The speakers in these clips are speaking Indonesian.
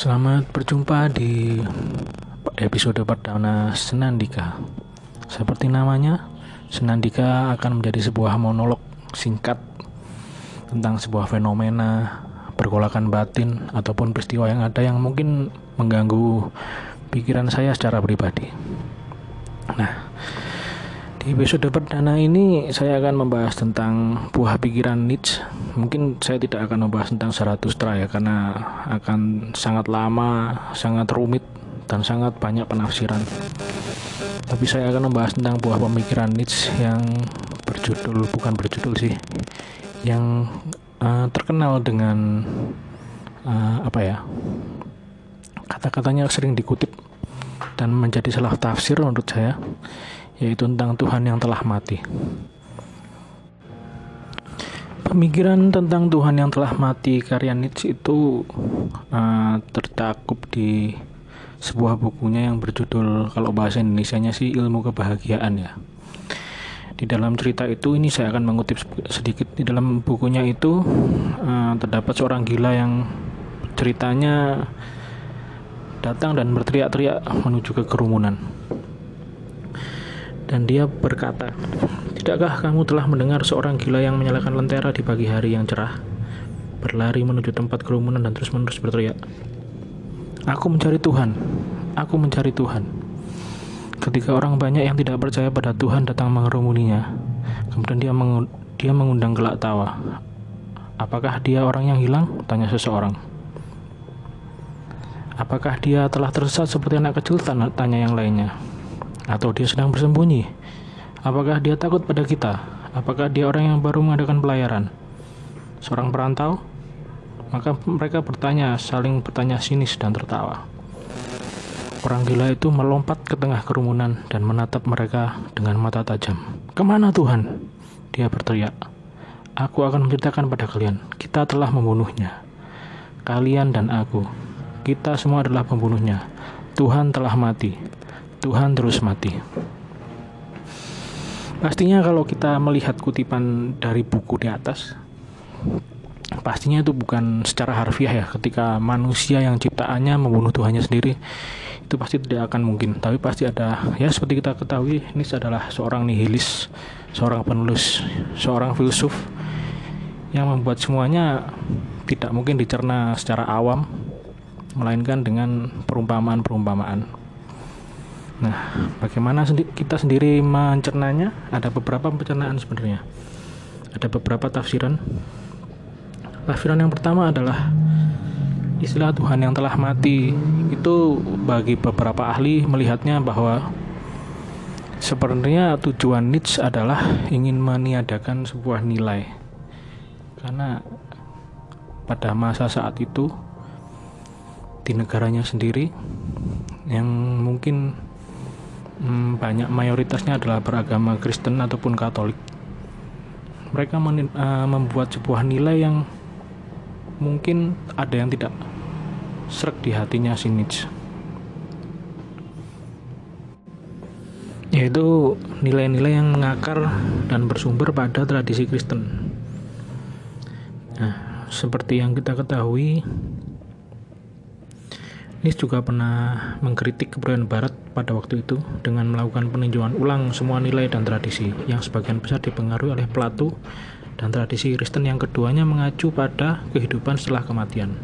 Selamat berjumpa di episode perdana Senandika. Seperti namanya, Senandika akan menjadi sebuah monolog singkat tentang sebuah fenomena, pergolakan batin, ataupun peristiwa yang ada yang mungkin mengganggu pikiran saya secara pribadi. Nah, di episode perdana ini saya akan membahas tentang buah pikiran Nietzsche. Mungkin saya tidak akan membahas tentang Zarathustra ya karena akan sangat lama, sangat rumit dan sangat banyak penafsiran. Tapi saya akan membahas tentang buah pemikiran Nietzsche yang berjudul bukan berjudul sih, yang uh, terkenal dengan uh, apa ya? Kata-katanya sering dikutip dan menjadi salah tafsir menurut saya yaitu tentang Tuhan yang telah mati. Pemikiran tentang Tuhan yang telah mati karya Nietzsche itu uh, tercakup di sebuah bukunya yang berjudul kalau bahasa Indonesia-nya sih ilmu kebahagiaan ya. Di dalam cerita itu ini saya akan mengutip sedikit di dalam bukunya itu uh, terdapat seorang gila yang ceritanya datang dan berteriak-teriak menuju ke kerumunan dan dia berkata, Tidakkah kamu telah mendengar seorang gila yang menyalakan lentera di pagi hari yang cerah? Berlari menuju tempat kerumunan dan terus-menerus berteriak. Aku mencari Tuhan, aku mencari Tuhan. Ketika orang banyak yang tidak percaya pada Tuhan datang mengerumuninya, kemudian dia, dia mengundang gelak tawa. Apakah dia orang yang hilang? Tanya seseorang. Apakah dia telah tersesat seperti anak kecil? Tanya yang lainnya. Atau dia sedang bersembunyi? Apakah dia takut pada kita? Apakah dia orang yang baru mengadakan pelayaran? Seorang perantau? Maka mereka bertanya, saling bertanya sinis dan tertawa. Orang gila itu melompat ke tengah kerumunan dan menatap mereka dengan mata tajam. Ke mana Tuhan? Dia berteriak. Aku akan menceritakan pada kalian, kita telah membunuhnya. Kalian dan aku, kita semua adalah pembunuhnya. Tuhan telah mati. Tuhan terus mati. Pastinya kalau kita melihat kutipan dari buku di atas, pastinya itu bukan secara harfiah ya. Ketika manusia yang ciptaannya membunuh Tuhannya sendiri, itu pasti tidak akan mungkin. Tapi pasti ada, ya seperti kita ketahui, ini adalah seorang nihilis, seorang penulis, seorang filsuf yang membuat semuanya tidak mungkin dicerna secara awam, melainkan dengan perumpamaan-perumpamaan. Nah, bagaimana sendi kita sendiri mencernanya? Ada beberapa pencernaan sebenarnya. Ada beberapa tafsiran. Tafsiran yang pertama adalah istilah Tuhan yang telah mati. Itu bagi beberapa ahli melihatnya bahwa sebenarnya tujuan Nietzsche adalah ingin meniadakan sebuah nilai. Karena pada masa saat itu di negaranya sendiri yang mungkin hmm, banyak mayoritasnya adalah beragama Kristen ataupun Katolik. Mereka men, uh, membuat sebuah nilai yang mungkin ada yang tidak serak di hatinya si Nietzsche. Yaitu nilai-nilai yang mengakar dan bersumber pada tradisi Kristen. Nah, seperti yang kita ketahui, Nis juga pernah mengkritik kebudayaan Barat pada waktu itu dengan melakukan peninjauan ulang semua nilai dan tradisi yang sebagian besar dipengaruhi oleh Plato dan tradisi Kristen yang keduanya mengacu pada kehidupan setelah kematian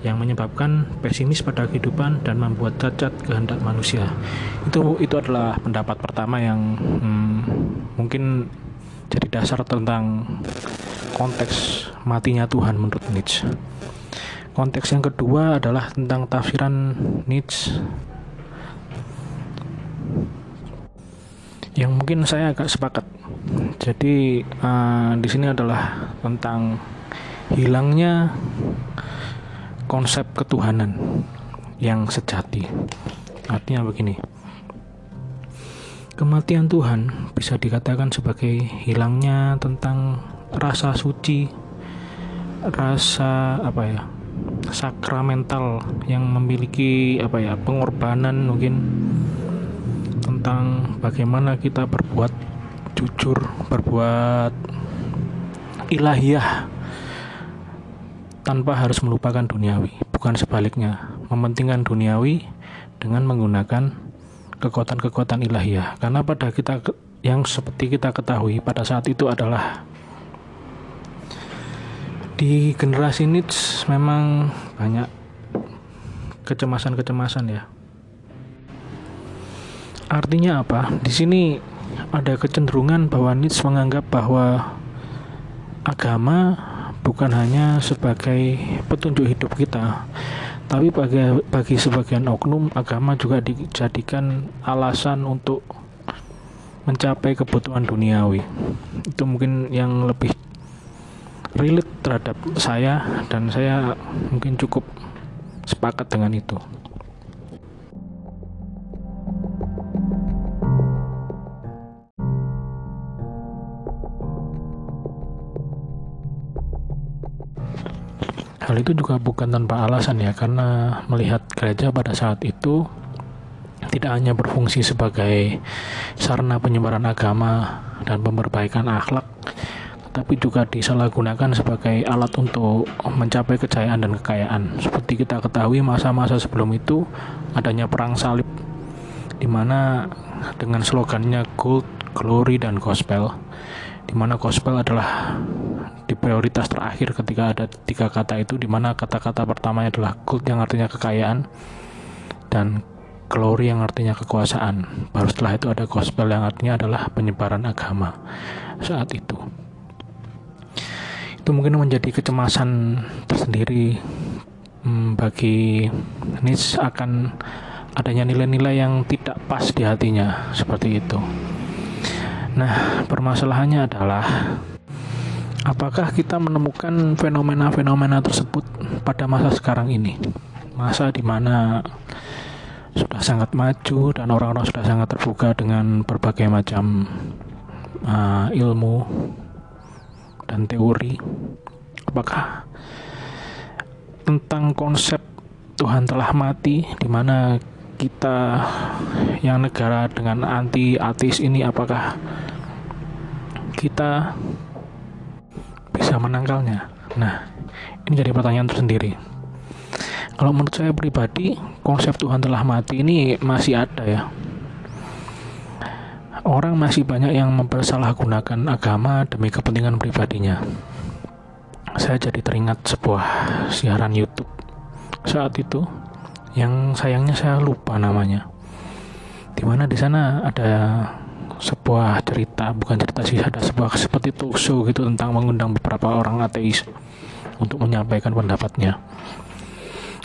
yang menyebabkan pesimis pada kehidupan dan membuat cacat kehendak manusia. Itu itu adalah pendapat pertama yang hmm, mungkin jadi dasar tentang konteks matinya Tuhan menurut Nietzsche. Konteks yang kedua adalah tentang tafsiran Nietzsche yang mungkin saya agak sepakat. Jadi uh, di sini adalah tentang hilangnya konsep ketuhanan yang sejati. Artinya begini. Kematian Tuhan bisa dikatakan sebagai hilangnya tentang rasa suci, rasa apa ya? Sakramental yang memiliki apa ya pengorbanan mungkin tentang bagaimana kita berbuat jujur berbuat ilahiyah tanpa harus melupakan duniawi bukan sebaliknya mementingkan duniawi dengan menggunakan kekuatan-kekuatan ilahiyah. Karena pada kita yang seperti kita ketahui pada saat itu adalah di generasi Nietzsche memang banyak kecemasan-kecemasan ya. Artinya apa? Di sini ada kecenderungan bahwa Nietzsche menganggap bahwa agama bukan hanya sebagai petunjuk hidup kita, tapi bagi, bagi sebagian oknum agama juga dijadikan alasan untuk mencapai kebutuhan duniawi. Itu mungkin yang lebih relate terhadap saya dan saya mungkin cukup sepakat dengan itu. Hal itu juga bukan tanpa alasan ya, karena melihat gereja pada saat itu tidak hanya berfungsi sebagai sarana penyebaran agama dan pemberbaikan akhlak, tapi juga disalahgunakan sebagai alat untuk mencapai kejayaan dan kekayaan. Seperti kita ketahui masa-masa sebelum itu adanya perang salib di mana dengan slogannya gold, glory dan gospel di mana gospel adalah di prioritas terakhir ketika ada tiga kata itu di mana kata-kata pertamanya adalah gold yang artinya kekayaan dan glory yang artinya kekuasaan. Baru setelah itu ada gospel yang artinya adalah penyebaran agama saat itu mungkin menjadi kecemasan tersendiri hmm, bagi Nietzsche akan adanya nilai-nilai yang tidak pas di hatinya seperti itu. Nah, permasalahannya adalah apakah kita menemukan fenomena-fenomena tersebut pada masa sekarang ini? Masa di mana sudah sangat maju dan orang-orang sudah sangat terbuka dengan berbagai macam uh, ilmu dan teori. Apakah tentang konsep Tuhan telah mati di mana kita yang negara dengan anti ateis ini apakah kita bisa menangkalnya? Nah ini jadi pertanyaan tersendiri. Kalau menurut saya pribadi konsep Tuhan telah mati ini masih ada ya orang masih banyak yang mempersalahgunakan agama demi kepentingan pribadinya. Saya jadi teringat sebuah siaran YouTube saat itu yang sayangnya saya lupa namanya. Di mana di sana ada sebuah cerita, bukan cerita sih, ada sebuah seperti talk show gitu tentang mengundang beberapa orang ateis untuk menyampaikan pendapatnya.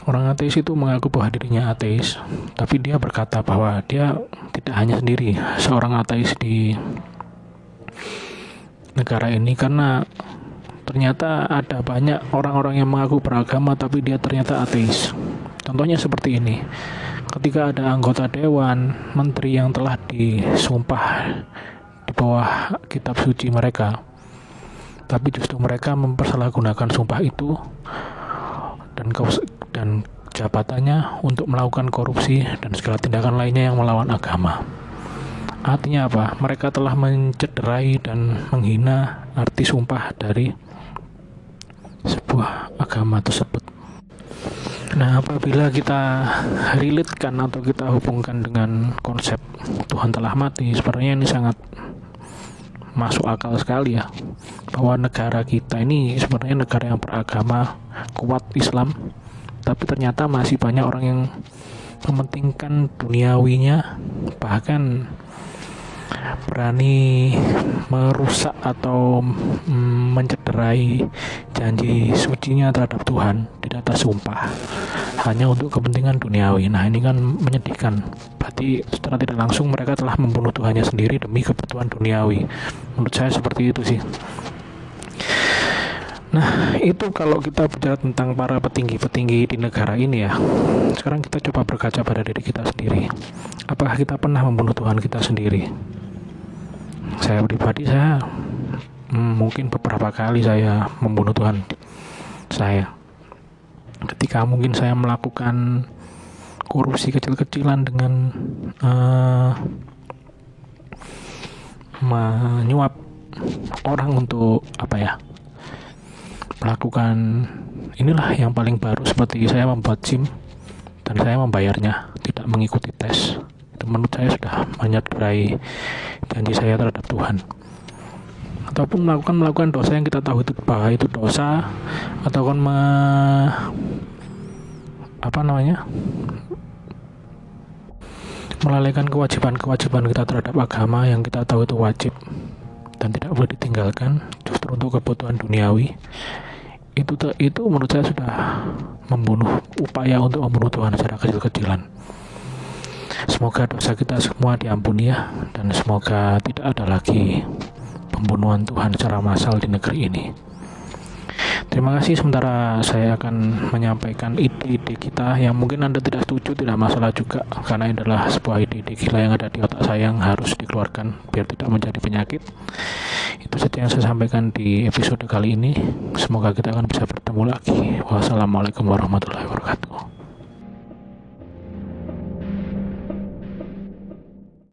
Orang ateis itu mengaku bahwa dirinya ateis, tapi dia berkata bahwa dia tidak hanya sendiri seorang ateis di negara ini karena ternyata ada banyak orang-orang yang mengaku beragama tapi dia ternyata ateis. Contohnya seperti ini. Ketika ada anggota dewan, menteri yang telah disumpah di bawah kitab suci mereka, tapi justru mereka mempersalahgunakan sumpah itu dan dan jabatannya untuk melakukan korupsi dan segala tindakan lainnya yang melawan agama. Artinya apa? Mereka telah mencederai dan menghina arti sumpah dari sebuah agama tersebut. Nah, apabila kita relate-kan atau kita hubungkan dengan konsep Tuhan telah mati, sebenarnya ini sangat masuk akal sekali ya bahwa negara kita ini sebenarnya negara yang beragama kuat Islam tapi ternyata masih banyak orang yang mementingkan duniawinya bahkan berani merusak atau mm, mencederai janji sucinya terhadap Tuhan di atas sumpah hanya untuk kepentingan duniawi. Nah ini kan menyedihkan. Berarti secara tidak langsung mereka telah membunuh Tuhannya sendiri demi kebutuhan duniawi. Menurut saya seperti itu sih. Nah, itu kalau kita bicara tentang para petinggi-petinggi di negara ini ya. Sekarang kita coba berkaca pada diri kita sendiri. Apakah kita pernah membunuh Tuhan kita sendiri? Saya pribadi saya hmm, mungkin beberapa kali saya membunuh Tuhan saya. Ketika mungkin saya melakukan korupsi kecil-kecilan dengan uh, menyuap orang untuk apa ya? Melakukan inilah yang paling baru. Seperti saya membuat SIM dan saya membayarnya tidak mengikuti tes. Itu menurut saya sudah menyadari janji saya terhadap Tuhan. Ataupun melakukan melakukan dosa yang kita tahu itu bahwa itu dosa ataupun me, apa namanya melalaikan kewajiban-kewajiban kita terhadap agama yang kita tahu itu wajib dan tidak boleh ditinggalkan justru untuk kebutuhan duniawi itu itu menurut saya sudah membunuh upaya untuk membunuh Tuhan secara kecil-kecilan. Semoga dosa kita semua diampuni ya dan semoga tidak ada lagi pembunuhan Tuhan secara massal di negeri ini Terima kasih sementara saya akan menyampaikan ide-ide kita yang mungkin Anda tidak setuju tidak masalah juga karena ini adalah sebuah ide-ide gila yang ada di otak saya yang harus dikeluarkan biar tidak menjadi penyakit. Itu saja yang saya sampaikan di episode kali ini. Semoga kita akan bisa bertemu lagi. Wassalamualaikum warahmatullahi wabarakatuh.